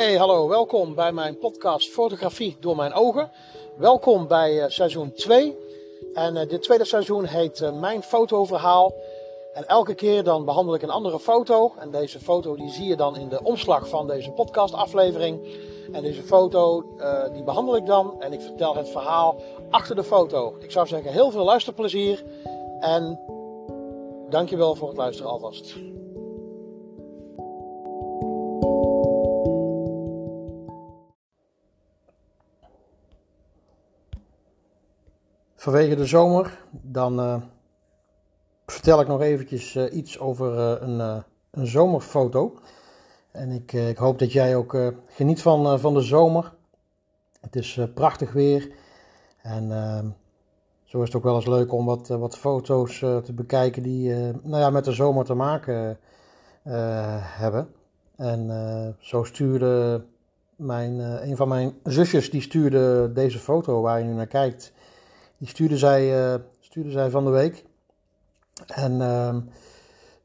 Hey, hallo, welkom bij mijn podcast Fotografie door mijn ogen. Welkom bij uh, seizoen 2. En uh, dit tweede seizoen heet uh, Mijn Fotoverhaal. En elke keer dan behandel ik een andere foto. En deze foto die zie je dan in de omslag van deze podcastaflevering. En deze foto die behandel ik dan en ik vertel het verhaal achter de foto. Ik zou zeggen heel veel luisterplezier en dankjewel voor het luisteren alvast. Vanwege de zomer, dan uh, vertel ik nog eventjes uh, iets over uh, een, een, zomerfoto. En ik, ik, hoop dat jij ook geniet van, van de zomer. Het is prachtig weer. En ehm, zo is het ook wel eens leuk om wat, wat foto's te bekijken die nou ja, met de zomer te maken hebben. En zo stuurde mijn, een van mijn zusjes, die stuurde deze foto waar je nu naar kijkt die stuurde zij, uh, stuurde zij van de week. En uh,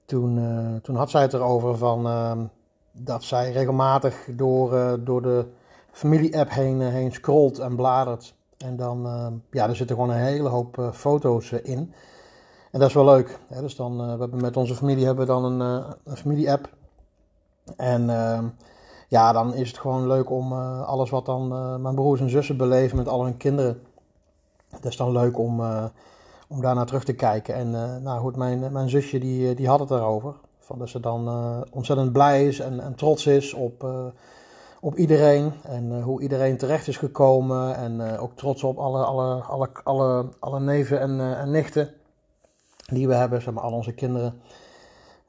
toen, uh, toen had zij het erover van, ehm, dat zij regelmatig door, eh, door de familie-app heen, heen scrolt en bladert. En dan, ehm, ja, er zitten gewoon een hele hoop foto's in. En dat is wel leuk. Hè? Dus dan, we hebben met onze familie hebben we dan een, een familie-app. En ja, dan is het gewoon leuk om alles wat dan mijn broers en zussen beleven met al hun kinderen dat is dan leuk om, uh, om daarna terug te kijken. En uh, nou goed, mijn, mijn zusje die, die had het erover. Van dat ze dan ontzettend blij is en, en trots is op, op iedereen. En hoe iedereen terecht is gekomen. En ook trots op alle, alle, alle, alle, alle neven en, en nichten die we hebben, zeg maar, al onze kinderen.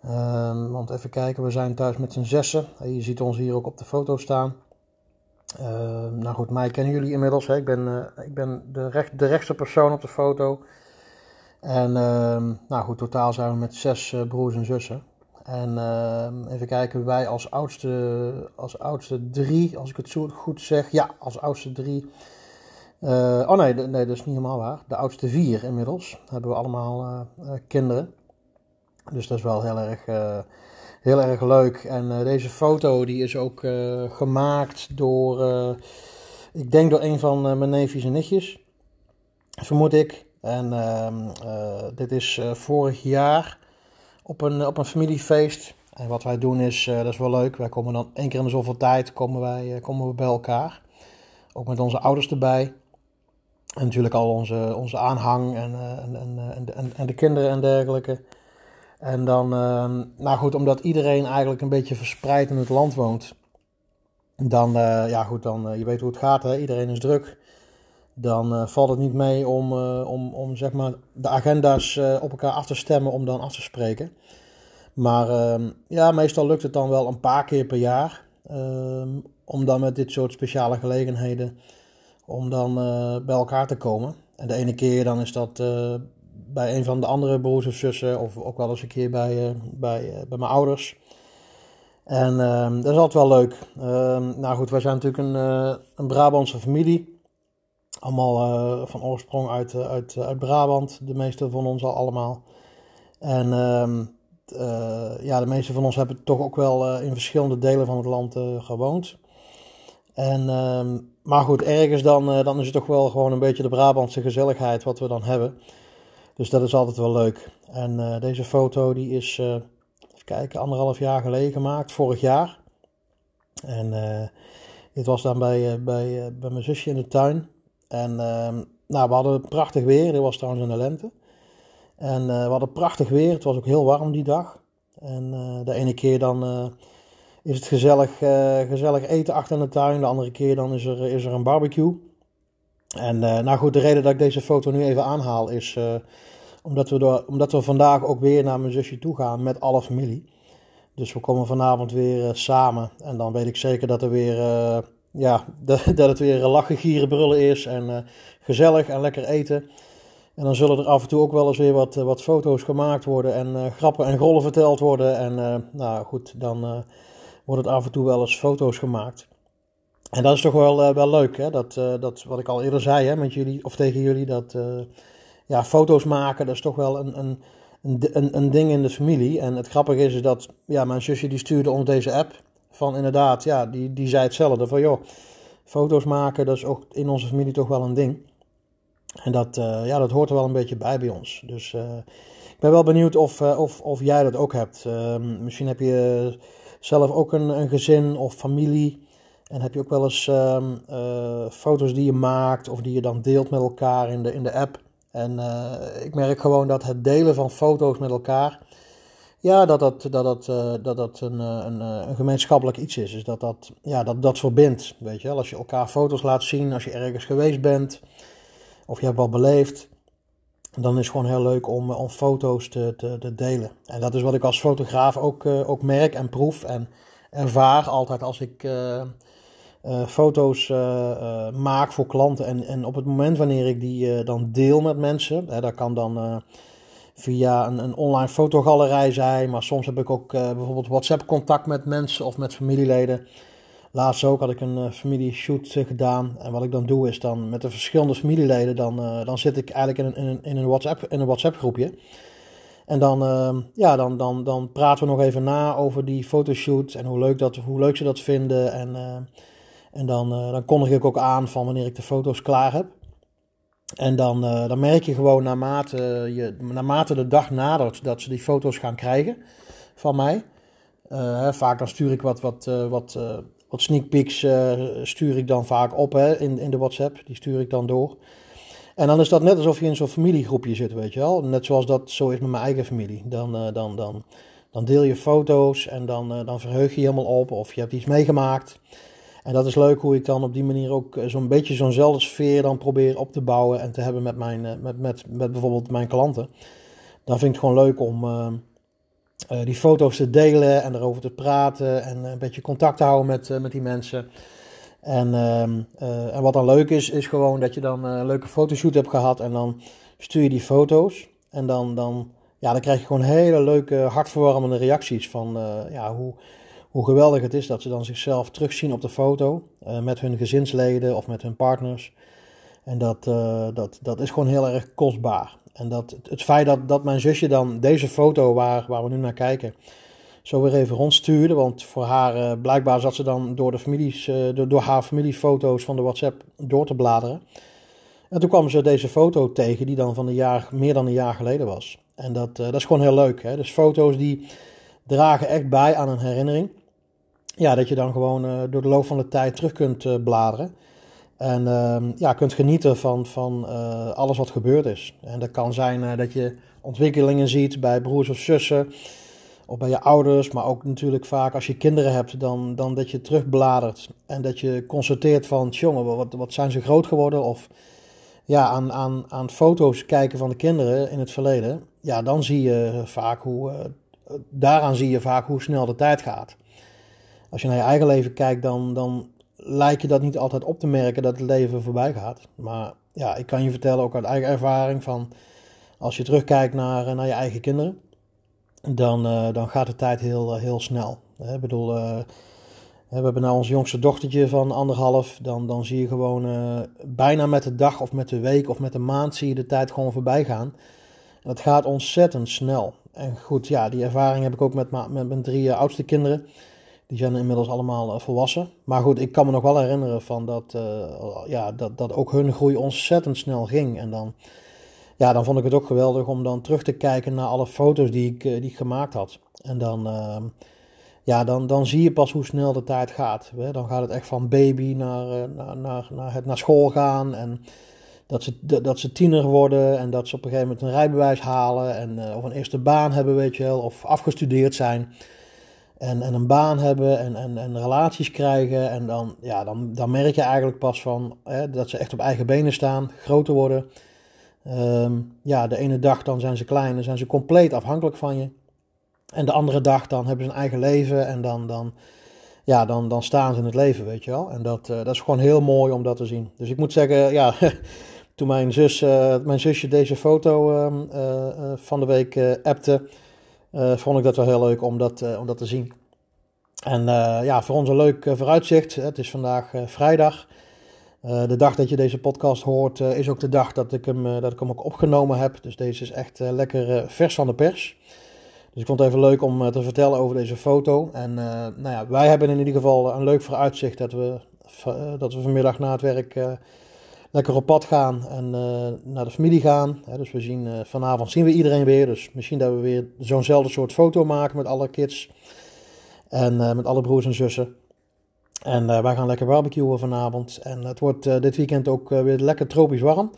Um, want even kijken, we zijn thuis met z'n zessen. Je ziet ons hier ook op de foto staan. Uh, nou goed, mij kennen jullie inmiddels. Hè? Ik ben, uh, ik ben de, recht, de rechtste persoon op de foto. En uh, nou goed, totaal zijn we met zes uh, broers en zussen. En ehm, even kijken, wij als oudste, als oudste drie, als ik het zo goed zeg. Ja, als oudste drie. Uh, oh nee, nee, dat is niet helemaal waar. De oudste vier inmiddels. Hebben we allemaal kinderen. Dus dat is wel heel erg heel erg leuk. En uh, deze foto die is ook uh, gemaakt door, uh, ik denk door een van mijn neefjes en nichtjes, vermoed ik. En ehm, dit is vorig jaar op een, op een familiefeest. En wat wij doen is, dat is wel leuk, wij komen dan één keer in de zoveel tijd komen wij, komen we bij elkaar. Ook met onze ouders erbij. En natuurlijk al onze, onze aanhang en, en, en, en, en de kinderen en dergelijke. En dan, uh, nou goed, omdat iedereen eigenlijk een beetje verspreid in het land woont, dan, uh, ja goed, dan, uh, je weet hoe het gaat, hè? iedereen is druk. Dan uh, valt het niet mee om, om, om zeg maar de agenda's op elkaar af te stemmen om dan af te spreken. Maar ehm, ja, meestal lukt het dan wel een paar keer per jaar. Ehm, om dan met dit soort speciale gelegenheden om dan bij elkaar te komen. En de ene keer dan is dat bij een van de andere broers of zussen, of ook wel eens een keer bij, uh, bij, uh, bij mijn ouders. En uh, dat is altijd wel leuk. Ehm, nou goed, wij zijn natuurlijk een, uh, een Brabantse familie. Allemaal van oorsprong uit, uit, uit Brabant, de meeste van ons al allemaal. En ehm, ja, de meeste van ons hebben toch ook wel in verschillende delen van het land gewoond. En, ehm, maar goed, ergens dan, dan is het toch wel gewoon een beetje de Brabantse gezelligheid wat we dan hebben. Dus dat is altijd wel leuk. En uh, deze foto die is, uh, even kijken, anderhalf jaar geleden gemaakt, vorig jaar. En uh, dit was dan bij, bij, bij mijn zusje in de tuin. En ehm, nou, we hadden prachtig weer, dit was trouwens in de lente. En we hadden prachtig weer, het was ook heel warm die dag. En de ene keer dan is het gezellig, gezellig eten achter in de tuin, de andere keer dan is er, is er een barbecue. En uh, nou goed, de reden dat ik deze foto nu even aanhaal is uh, omdat, we door, omdat we vandaag ook weer naar mijn zusje toe gaan met alle familie. Dus we komen vanavond weer uh, samen. En dan weet ik zeker dat er weer, ja, dat, het weer lachen, gieren, brullen is. En gezellig en lekker eten. En dan zullen er af en toe ook wel eens weer wat, wat foto's gemaakt worden. En grappen en grollen verteld worden. En nou goed, dan wordt het af en toe wel eens foto's gemaakt. En dat is toch wel, uh, wel leuk, hè? Dat, uh, dat wat ik al eerder zei hè, met jullie, of tegen jullie, dat uh, ja, foto's maken, dat is toch wel een, een, een, een, ding in de familie. En het grappige is, is dat ja, mijn zusje die stuurde ons deze app, van inderdaad, ja, die, die zei hetzelfde. Van joh, foto's maken, dat is ook in onze familie toch wel een ding. En dat, ja, dat hoort er wel een beetje bij bij ons. Dus ik ben wel benieuwd of, of, of jij dat ook hebt. Ehm, misschien heb je zelf ook een, een gezin of familie. En heb je ook wel eens ehm, foto's die je maakt of die je dan deelt met elkaar in de, in de app. En uh, ik merk gewoon dat het delen van foto's met elkaar, ja, dat dat, dat, dat, uh, dat, dat een, eh, een, een, gemeenschappelijk iets is. Dus dat dat, ja, dat, dat verbindt, weet je wel. Als je elkaar foto's laat zien, als je ergens geweest bent, of je hebt wat beleefd, dan is het gewoon heel leuk om, om foto's te, te, te delen. En dat is wat ik als fotograaf ook, ook merk en proef en ervaar altijd als ik uh, foto's uh, maak voor klanten. En, en op het moment wanneer ik die dan deel met mensen, hè, dat kan dan via een, een, online fotogalerij zijn, maar soms heb ik ook bijvoorbeeld WhatsApp-contact met mensen of met familieleden. Laatst ook had ik een familieshoot gedaan. En wat ik dan doe is dan met de verschillende familieleden, dan, dan zit ik eigenlijk in een, in een, WhatsApp, in een WhatsApp groepje. En dan, ja, dan, dan, dan praten we nog even na over die fotoshoot en hoe leuk, dat, hoe leuk ze dat vinden. En en dan, uh, dan kondig ik ook aan van wanneer ik de foto's klaar heb. En dan, uh, dan merk je gewoon naarmate, je, naarmate de dag nadert dat ze die foto's gaan krijgen van mij. Uh, vaak dan stuur ik wat, wat, wat, wat sneak peeks stuur ik dan vaak op hè, in, in de WhatsApp. Die stuur ik dan door. En dan is dat net alsof je in zo'n familiegroepje zit, weet je wel. Net zoals dat zo is met mijn eigen familie. Dan, dan, dan, dan deel je foto's en dan, dan verheug je helemaal op. Of je hebt iets meegemaakt. En dat is leuk hoe ik dan op die manier ook eh, zo'n beetje zo'nzelfde sfeer dan probeer op te bouwen en te hebben met, mijn, eh, met, met, met bijvoorbeeld mijn klanten. Dan vind ik het gewoon leuk om uh, die foto's te delen en erover te praten en een beetje contact te houden met, met die mensen. En, ehm, en wat dan leuk is, is gewoon dat je dan een leuke fotoshoot hebt gehad en dan stuur je die foto's. En dan, dan, ja, dan krijg je gewoon hele leuke, hartverwarmende reacties van ja, hoe, hoe geweldig het is dat ze dan zichzelf terugzien op de foto uh, met hun gezinsleden of met hun partners. En dat, uh, dat, dat is gewoon heel erg kostbaar. En dat, het feit dat, dat mijn zusje dan deze foto waar, waar we nu naar kijken, zo weer even rondstuurde. Want voor haar, uh, blijkbaar zat ze dan door, de families, door, door haar familiefoto's van de WhatsApp door te bladeren. En toen kwam ze deze foto tegen, die dan van een jaar, meer dan een jaar geleden was. En dat, dat is gewoon heel leuk. Hè? Dus foto's die dragen echt bij aan een herinnering ja, dat je dan gewoon uh, door de loop van de tijd terug kunt uh, bladeren. En uh, ja, kunt genieten van, van uh, alles wat gebeurd is. En dat kan zijn dat je ontwikkelingen ziet bij broers of zussen. Of bij je ouders. Maar ook natuurlijk vaak als je kinderen hebt. Dan, dan dat je terugbladert. En dat je constateert van, jongen, wat, wat zijn ze groot geworden? Of ja, aan, aan, aan foto's kijken van de kinderen in het verleden. Ja, dan zie je vaak hoe, daaraan zie je vaak hoe snel de tijd gaat als je naar je eigen leven kijkt, dan, dan lijkt je dat niet altijd op te merken dat het leven voorbij gaat. Maar ja, ik kan je vertellen, ook uit eigen ervaring, van als je terugkijkt naar, eh, naar je eigen kinderen, dan, uh, dan gaat de tijd heel, eh, heel snel. Ik bedoel, we hebben nou ons jongste dochtertje van anderhalf, dan, dan zie je gewoon bijna met de dag of met de week of met de maand zie je de tijd gewoon voorbij gaan. En dat gaat ontzettend snel. En goed, ja, die ervaring heb ik ook met, met mijn drie oudste kinderen. Die zijn inmiddels allemaal eh, volwassen. Maar goed, ik kan me nog wel herinneren van dat, uh, ja, dat, dat ook hun groei ontzettend snel ging. En dan, ja, dan vond ik het ook geweldig om dan terug te kijken naar alle foto's die ik, eh, die gemaakt had. En dan, uh, ja, dan, dan zie je pas hoe snel de tijd gaat. Dan gaat het echt van baby naar, naar, naar, naar, het naar school gaan. En dat ze, dat ze tiener worden en dat ze op een gegeven moment een rijbewijs halen. En, of een eerste baan hebben, weet je wel. Of afgestudeerd zijn en, en een baan hebben en, en, en relaties krijgen. En dan, ja, dan, dan merk je eigenlijk pas van hè, dat ze echt op eigen benen staan, groter worden. Ehm, ja, de ene dag dan zijn ze klein, dan zijn ze compleet afhankelijk van je. En de andere dag dan hebben ze een eigen leven en dan, dan, ja, dan, dan staan ze in het leven, weet je wel. En dat, uh, dat is gewoon heel mooi om dat te zien. Dus ik moet zeggen, ja, toen mijn, zus, uh, mijn zusje deze foto uh, van de week appte vond ik dat wel heel leuk om dat, uh, om dat te zien. En uh, ja, voor ons een leuk vooruitzicht. Het is vandaag vrijdag. de dag dat je deze podcast hoort is ook de dag dat ik, hem, dat ik hem ook opgenomen heb. Dus deze is echt lekker vers van de pers. Dus ik vond het even leuk om te vertellen over deze foto. En nou ja, wij hebben in ieder geval een leuk vooruitzicht dat we, dat we vanmiddag na het werk lekker op pad gaan en naar de familie gaan. dus we zien vanavond zien we iedereen weer. Dus misschien dat we weer zo'nzelfde soort foto maken met alle kids. En met alle broers en zussen. En wij gaan lekker barbecuen vanavond. En het wordt dit weekend ook weer lekker tropisch warm.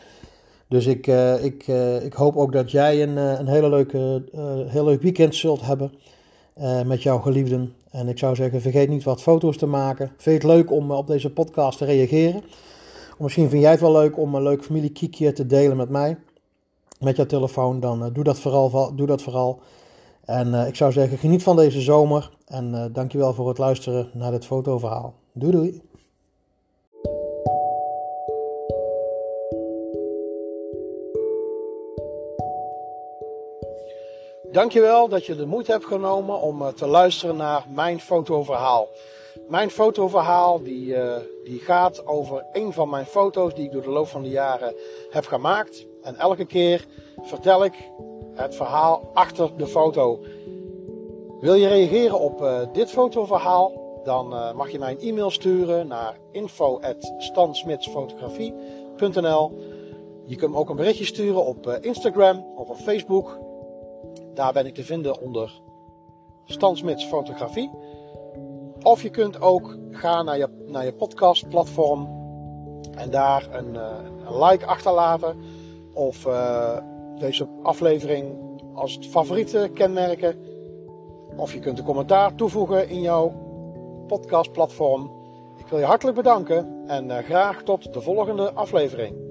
Dus ik, ik, ik hoop ook dat jij een, een hele leuke, heel leuk weekend zult hebben met jouw geliefden. En ik zou zeggen, vergeet niet wat foto's te maken. Vind je het leuk om op deze podcast te reageren? Misschien vind jij het wel leuk om een leuk familiekiekje te delen met mij. Met jouw telefoon, dan doe, dat vooral, doe dat vooral. En ik zou zeggen, geniet van deze zomer. En uh, dankjewel voor het luisteren naar dit fotoverhaal. Doei doei! Dankjewel dat je de moed hebt genomen om te luisteren naar mijn fotoverhaal. Mijn fotoverhaal die, uh, die gaat over een van mijn foto's die ik door de loop van de jaren heb gemaakt. En elke keer vertel ik het verhaal achter de foto. Wil je reageren op uh, dit fotoverhaal? Dan uh, mag je mij een e-mail sturen naar info.stansmitsfotografie.nl Je kunt me ook een berichtje sturen op Instagram of op Facebook. Daar ben ik te vinden onder Stansmits Fotografie. Of je kunt ook gaan naar je, naar je podcastplatform en daar een, een like achterlaten. Of deze aflevering als favoriete kenmerken of je kunt een commentaar toevoegen in jouw podcastplatform. Ik wil je hartelijk bedanken en eh, graag tot de volgende aflevering.